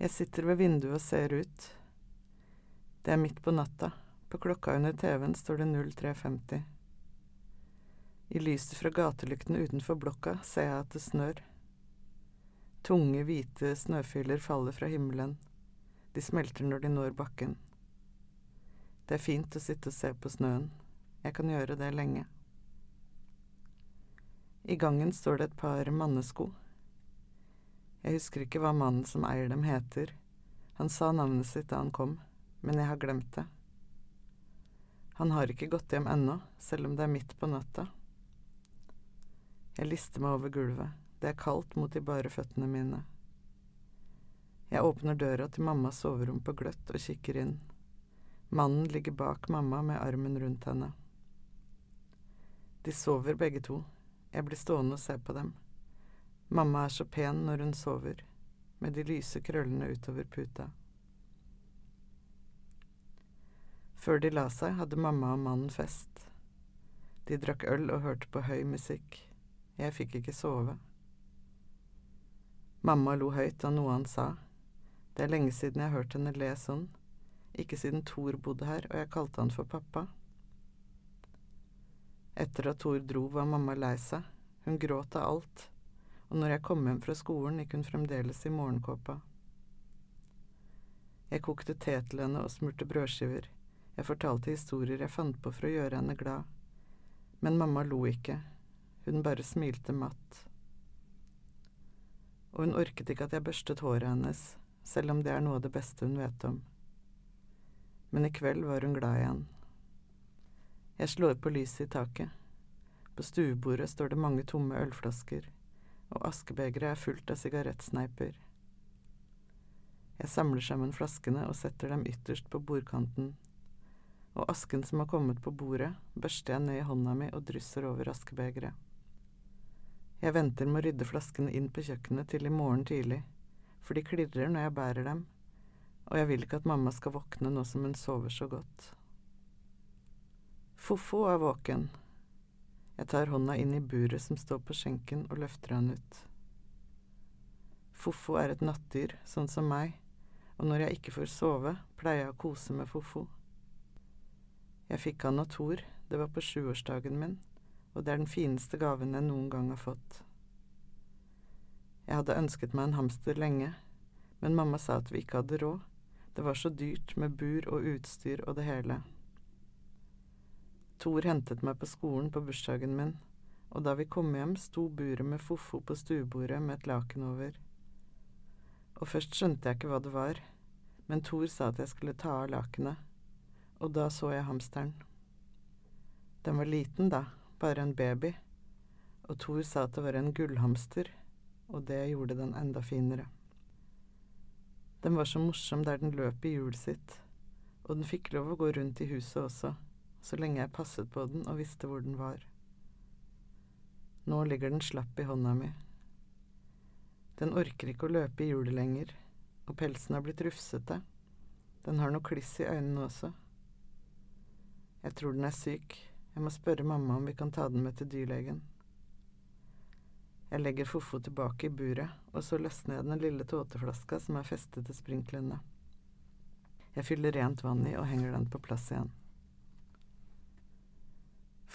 Jeg sitter ved vinduet og ser ut. Det er midt på natta. På klokka under TV-en står det 03.50. I lyset fra gatelyktene utenfor blokka ser jeg at det snør. Tunge, hvite snøfyller faller fra himmelen. De smelter når de når bakken. Det er fint å sitte og se på snøen. Jeg kan gjøre det lenge. I gangen står det et par mannesko. Jeg husker ikke hva mannen som eier dem heter. Han sa navnet sitt da han kom, men jeg har glemt det. Han har ikke gått hjem ennå, selv om det er midt på natta. Jeg lister meg over gulvet. Det er kaldt mot de bare føttene mine. Jeg åpner døra til mammas soverom på gløtt og kikker inn. Mannen ligger bak mamma med armen rundt henne. De sover begge to. Jeg blir stående og se på dem. Mamma er så pen når hun sover, med de lyse krøllene utover puta. Før de la seg, hadde mamma og mannen fest. De drakk øl og hørte på høy musikk. Jeg fikk ikke sove. Mamma lo høyt av noe han sa. Det er lenge siden jeg har hørt henne le sånn. Ikke siden Thor bodde her og jeg kalte han for pappa. Etter at Thor dro, var mamma lei seg. Hun gråt av alt. Og når jeg kom hjem fra skolen, gikk hun fremdeles i morgenkåpa. Jeg kokte te til henne og smurte brødskiver. Jeg fortalte historier jeg fant på for å gjøre henne glad. Men mamma lo ikke. Hun bare smilte matt. Og hun orket ikke at jeg børstet håret hennes, selv om det er noe av det beste hun vet om. Men i kveld var hun glad igjen. Jeg slår på lyset i taket. På stuebordet står det mange tomme ølflasker, og askebegeret er fullt av sigarettsneiper. Jeg samler sammen flaskene og setter dem ytterst på bordkanten, og asken som har kommet på bordet, børster jeg ned i hånda mi og drysser over askebegeret. Jeg venter med å rydde flaskene inn på kjøkkenet til i morgen tidlig, for de klirrer når jeg bærer dem, og jeg vil ikke at mamma skal våkne nå som hun sover så godt. Fofo er våken. Jeg tar hånda inn i buret som står på skjenken og løfter han ut. Fofo er et nattdyr, sånn som meg, og når jeg ikke får sove, pleier jeg å kose med Fofo. Jeg fikk han av Thor, det var på sjuårsdagen min, og det er den fineste gaven jeg noen gang har fått. Jeg hadde ønsket meg en hamster lenge, men mamma sa at vi ikke hadde råd, det var så dyrt med bur og utstyr og det hele. Thor hentet meg på skolen på bursdagen min, og da vi kom hjem, sto buret med Fofo på stuebordet med et laken over. Og først skjønte jeg ikke hva det var, men Thor sa at jeg skulle ta av lakenet, og da så jeg hamsteren. Den var liten, da, bare en baby, og Thor sa at det var en gullhamster, og det gjorde den enda finere. Den var så morsom der den løp i hjulet sitt, og den fikk lov å gå rundt i huset også, så lenge jeg passet på den og visste hvor den var. Nå ligger den slapp i hånda mi. Den orker ikke å løpe i hjulet lenger, og pelsen har blitt rufsete. Den har noe kliss i øynene også. Jeg tror den er syk, jeg må spørre mamma om vi kan ta den med til dyrlegen. Jeg legger Fofo tilbake i buret, og så løsner jeg den lille tåteflaska som er festet til sprinklene. Jeg fyller rent vann i og henger den på plass igjen.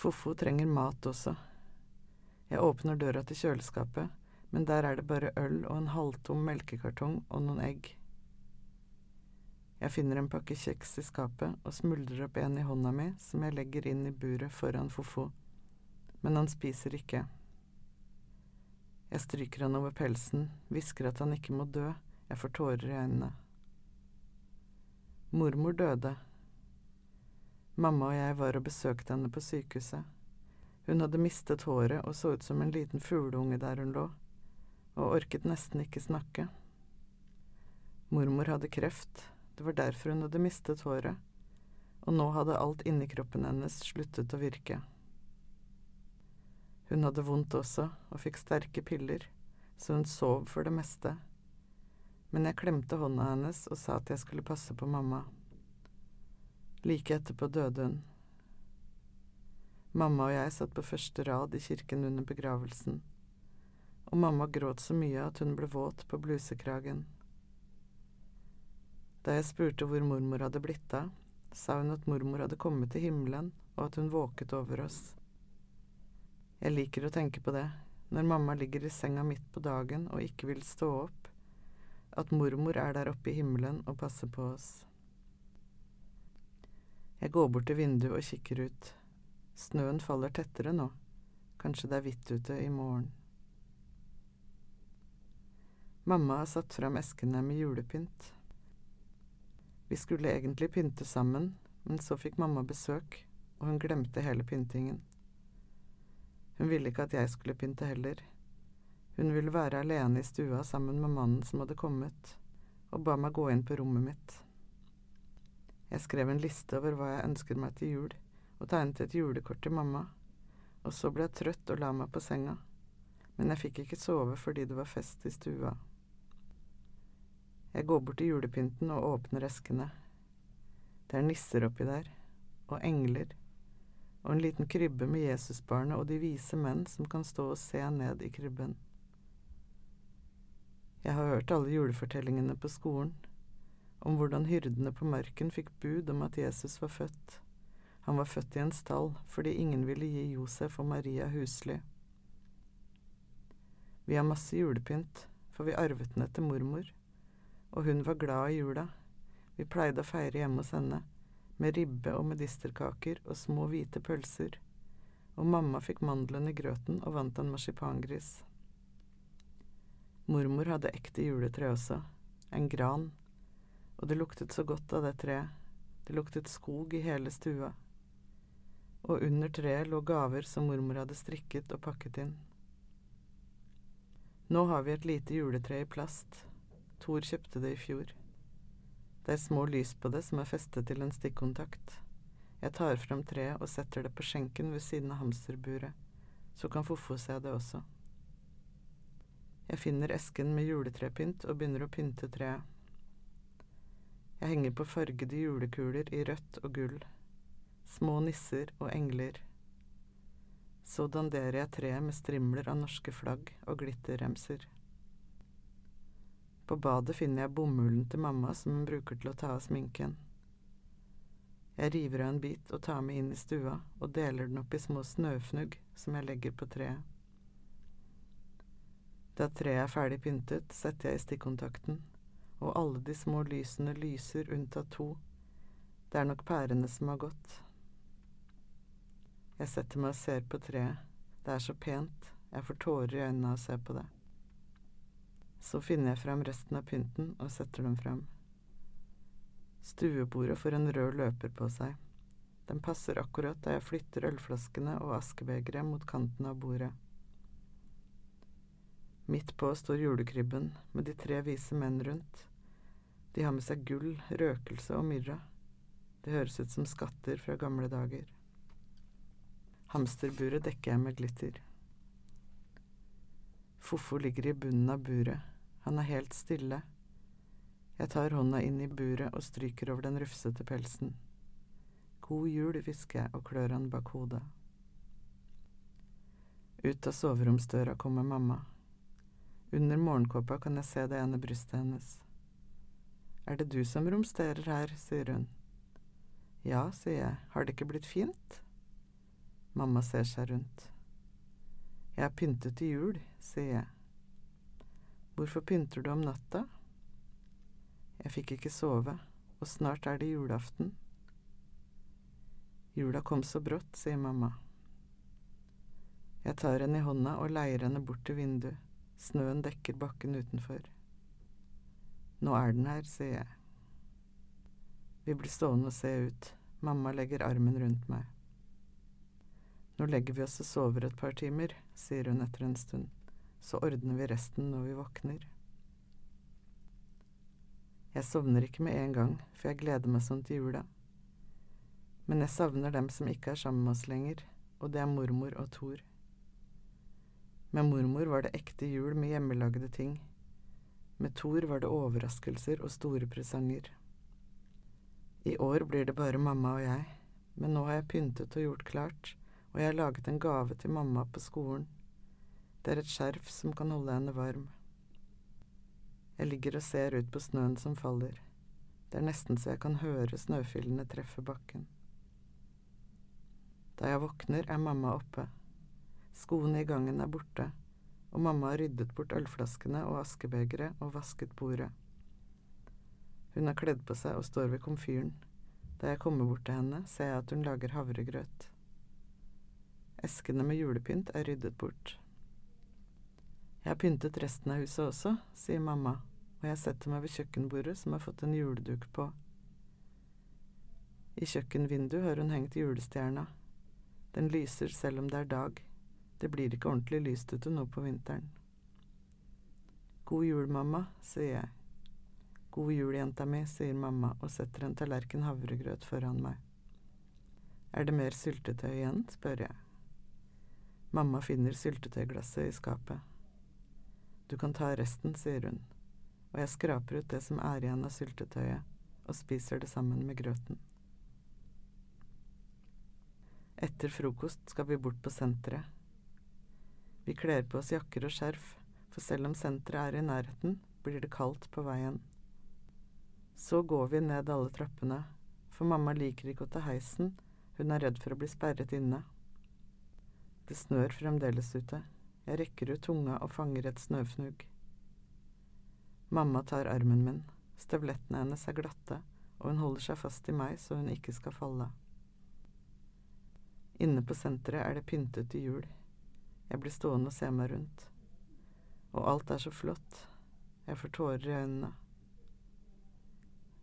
Fofo trenger mat også. Jeg åpner døra til kjøleskapet, men der er det bare øl og en halvtom melkekartong og noen egg. Jeg finner en pakke kjeks i skapet og smuldrer opp en i hånda mi som jeg legger inn i buret foran Fofo, men han spiser ikke. Jeg stryker han over pelsen, hvisker at han ikke må dø, jeg får tårer i øynene. Mormor døde. Mamma og jeg var og besøkte henne på sykehuset. Hun hadde mistet håret og så ut som en liten fugleunge der hun lå, og orket nesten ikke snakke. Mormor hadde kreft, det var derfor hun hadde mistet håret, og nå hadde alt inni kroppen hennes sluttet å virke. Hun hadde vondt også, og fikk sterke piller, så hun sov for det meste. Men jeg klemte hånda hennes og sa at jeg skulle passe på mamma. Like etterpå døde hun. Mamma og jeg satt på første rad i kirken under begravelsen, og mamma gråt så mye at hun ble våt på blusekragen. Da jeg spurte hvor mormor hadde blitt av, sa hun at mormor hadde kommet til himmelen, og at hun våket over oss. Jeg liker å tenke på det, når mamma ligger i senga midt på dagen og ikke vil stå opp, at mormor er der oppe i himmelen og passer på oss. Jeg går bort til vinduet og kikker ut. Snøen faller tettere nå. Kanskje det er hvitt ute i morgen. Mamma har satt fram eskene med julepynt. Vi skulle egentlig pynte sammen, men så fikk mamma besøk, og hun glemte hele pyntingen. Hun ville ikke at jeg skulle pynte heller. Hun ville være alene i stua sammen med mannen som hadde kommet, og ba meg gå inn på rommet mitt. Jeg skrev en liste over hva jeg ønsket meg til jul, og tegnet et julekort til mamma, og så ble jeg trøtt og la meg på senga, men jeg fikk ikke sove fordi det var fest i stua. Jeg går bort til julepynten og åpner eskene. Det er nisser oppi der, og engler, og en liten krybbe med Jesusbarnet og de vise menn som kan stå og se ned i krybben. Jeg har hørt alle julefortellingene på skolen, om hvordan hyrdene på marken fikk bud om at Jesus var født. Han var født i en stall fordi ingen ville gi Josef og Maria husly. Vi har masse julepynt, for vi arvet den etter mormor, og hun var glad i jula. Vi pleide å feire hjemme hos henne, med ribbe og medisterkaker og små hvite pølser, og mamma fikk mandelen i grøten og vant en marsipangris. Mormor hadde ekte juletre også, en gran og det luktet så godt av det treet, det luktet skog i hele stua, og under treet lå gaver som mormor hadde strikket og pakket inn. Nå har vi et lite juletre i plast, Thor kjøpte det i fjor. Det er små lys på det som er festet til en stikkontakt. Jeg tar frem treet og setter det på skjenken ved siden av hamsterburet, så kan Fofo se det også. Jeg finner esken med juletrepynt og begynner å pynte treet. Jeg henger på fargede julekuler i rødt og gull, små nisser og engler. Så danderer jeg treet med strimler av norske flagg og glitterremser. På badet finner jeg bomullen til mamma som hun bruker til å ta av sminken. Jeg river av en bit og tar med inn i stua og deler den opp i små snøfnugg som jeg legger på treet. Da treet er ferdig pyntet, setter jeg i stikkontakten og alle de små lysene lyser unntatt to. Det er nok pærene som har gått. Jeg setter meg og ser på treet. Det er så pent, jeg får tårer i øynene av å se på det. Så finner jeg frem resten av pynten og setter dem frem. Stuebordet får en rød løper på seg. Den passer akkurat da jeg flytter ølflaskene og askebegeret mot kanten av bordet. Midt på står julekrybben med de tre vise menn rundt. De har med seg gull, røkelse og myrra. Det høres ut som skatter fra gamle dager. Hamsterburet dekker jeg med glitter. Fofo ligger i bunnen av buret. Han er helt stille. Jeg tar hånda inn i buret og stryker over den rufsete pelsen. God jul, hvisker jeg og klør han bak hodet. Ut av soveromsdøra kommer mamma. Under morgenkåpa kan jeg se det ene brystet hennes. Er det du som romsterer her, sier hun. Ja, sier jeg, har det ikke blitt fint? Mamma ser seg rundt. Jeg har pyntet til jul, sier jeg. Hvorfor pynter du om natta? Jeg fikk ikke sove, og snart er det julaften. Jula kom så brått, sier mamma. Jeg tar henne i hånda og leier henne bort til vinduet. Snøen dekker bakken utenfor. Nå er den her, sier jeg. Vi blir stående og se ut. Mamma legger armen rundt meg. Nå legger vi oss og sover et par timer, sier hun etter en stund. Så ordner vi resten når vi våkner. Jeg sovner ikke med en gang, for jeg gleder meg sånn til jula. Men jeg savner dem som ikke er sammen med oss lenger, og det er mormor og Thor. Med mormor var det ekte jul med hjemmelagde ting. Med Thor var det overraskelser og store presanger. I år blir det bare mamma og jeg, men nå har jeg pyntet og gjort klart, og jeg har laget en gave til mamma på skolen. Det er et skjerf som kan holde henne varm. Jeg ligger og ser ut på snøen som faller. Det er nesten så jeg kan høre snøfyllene treffe bakken. Da jeg våkner, er mamma oppe. Skoene i gangen er borte, og mamma har ryddet bort ølflaskene og askebegeret og vasket bordet. Hun har kledd på seg og står ved komfyren. Da jeg kommer bort til henne, ser jeg at hun lager havregrøt. Eskene med julepynt er ryddet bort. Jeg har pyntet resten av huset også, sier mamma, og jeg setter meg ved kjøkkenbordet som har fått en juleduk på. I kjøkkenvinduet har hun hengt julestjerna. Den lyser selv om det er dag. Det blir ikke ordentlig lyst ute nå på vinteren. God jul, mamma, sier jeg. God jul, jenta mi, sier mamma og setter en tallerken havregrøt foran meg. Er det mer syltetøy igjen, spør jeg. Mamma finner syltetøyglasset i skapet. Du kan ta resten, sier hun, og jeg skraper ut det som er igjen av syltetøyet, og spiser det sammen med grøten. Etter frokost skal vi bort på senteret. Vi kler på oss jakker og skjerf, for selv om senteret er i nærheten, blir det kaldt på veien. Så går vi ned alle trappene, for mamma liker ikke å ta heisen, hun er redd for å bli sperret inne. Det snør fremdeles ute, jeg rekker ut tunga og fanger et snøfnugg. Mamma tar armen min, støvlettene hennes er glatte, og hun holder seg fast i meg så hun ikke skal falle. Inne på senteret er det pyntet til jul. Jeg blir stående og se meg rundt. Og alt er så flott. Jeg får tårer i øynene.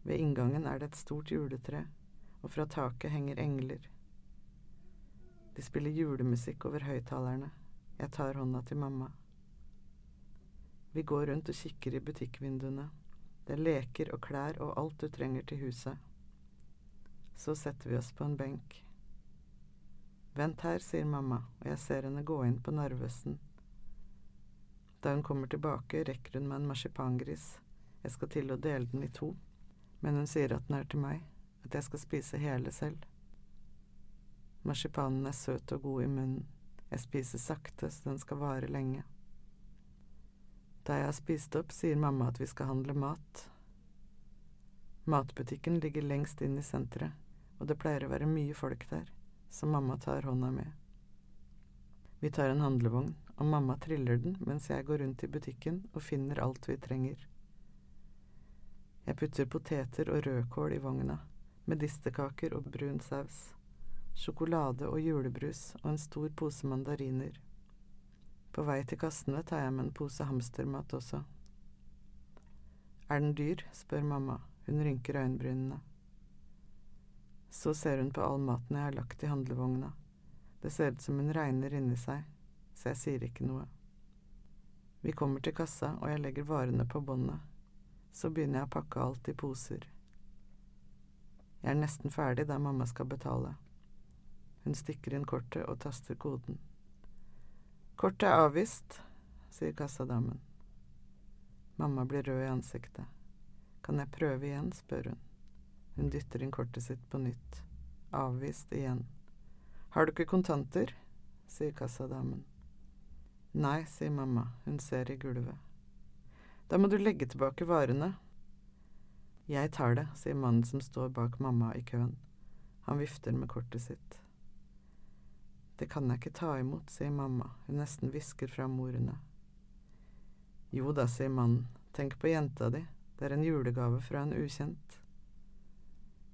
Ved inngangen er det et stort juletre, og fra taket henger engler. De spiller julemusikk over høyttalerne. Jeg tar hånda til mamma. Vi går rundt og kikker i butikkvinduene. Det er leker og klær og alt du trenger til huset. Så setter vi oss på en benk. Vent her, sier mamma, og jeg ser henne gå inn på Narvesen. Da hun kommer tilbake, rekker hun meg en marsipangris. Jeg skal til å dele den i to, men hun sier at den er til meg, at jeg skal spise hele selv. Marsipanen er søt og god i munnen. Jeg spiser sakte, så den skal vare lenge. Da jeg har spist opp, sier mamma at vi skal handle mat. Matbutikken ligger lengst inn i senteret, og det pleier å være mye folk der som mamma tar hånda med. Vi tar en handlevogn, og mamma triller den mens jeg går rundt i butikken og finner alt vi trenger. Jeg putter poteter og rødkål i vogna, medisterkaker og brun saus, sjokolade og julebrus og en stor pose mandariner. På vei til kassene tar jeg med en pose hamstermat også. Er den dyr? spør mamma, hun rynker øyenbrynene. Så ser hun på all maten jeg har lagt i handlevogna. Det ser ut som hun regner inni seg, så jeg sier ikke noe. Vi kommer til kassa, og jeg legger varene på båndet. Så begynner jeg å pakke alt i poser. Jeg er nesten ferdig da mamma skal betale. Hun stikker inn kortet og taster koden. Kortet er avvist, sier kassadamen. Mamma blir rød i ansiktet. Kan jeg prøve igjen, spør hun. Hun dytter inn kortet sitt på nytt. Avvist igjen. Har du ikke kontanter? sier kassadamen. Nei, sier mamma, hun ser i gulvet. Da må du legge tilbake varene. Jeg tar det, sier mannen som står bak mamma i køen. Han vifter med kortet sitt. Det kan jeg ikke ta imot, sier mamma, hun nesten hvisker fra morene. Jo da, sier mannen, tenk på jenta di, det er en julegave fra en ukjent.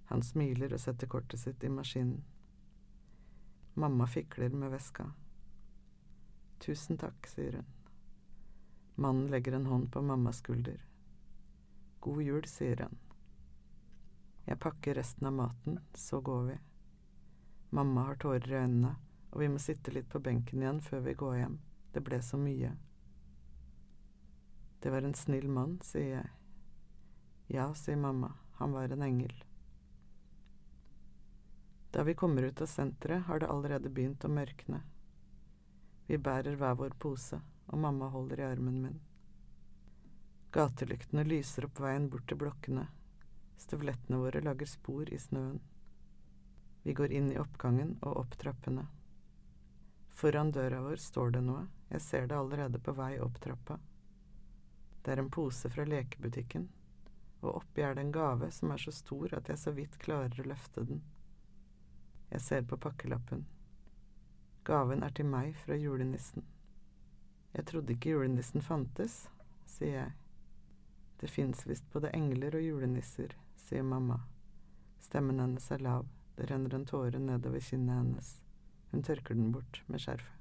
Han smiler og setter kortet sitt i maskinen. Mamma fikler med veska. Tusen takk, sier hun. Mannen legger en hånd på mammas skulder. God jul, sier han. Jeg pakker resten av maten, så går vi. Mamma har tårer i øynene, og vi må sitte litt på benken igjen før vi går hjem. Det ble så mye. Det var en snill mann, sier jeg. Ja, sier mamma, han var en engel. Da vi kommer ut av senteret, har det allerede begynt å mørkne. Vi bærer hver vår pose, og mamma holder i armen min. Gatelyktene lyser opp veien bort til blokkene. Støvlettene våre lager spor i snøen. Vi går inn i oppgangen og opp trappene. Foran døra vår står det noe, jeg ser det allerede på vei opp trappa. Det er en pose fra lekebutikken. og oppi er det en gave som er så stor at jeg så vidt klarer å løfte den. Jeg ser på pakkelappen. Gaven er til meg fra julenissen. Jeg trodde ikke julenissen fantes, sier jeg. Det fins visst både engler og julenisser, sier mamma. Stemmen hennes er lav, det renner en tåre nedover kinnet hennes. Hun tørker den bort med skjerfet.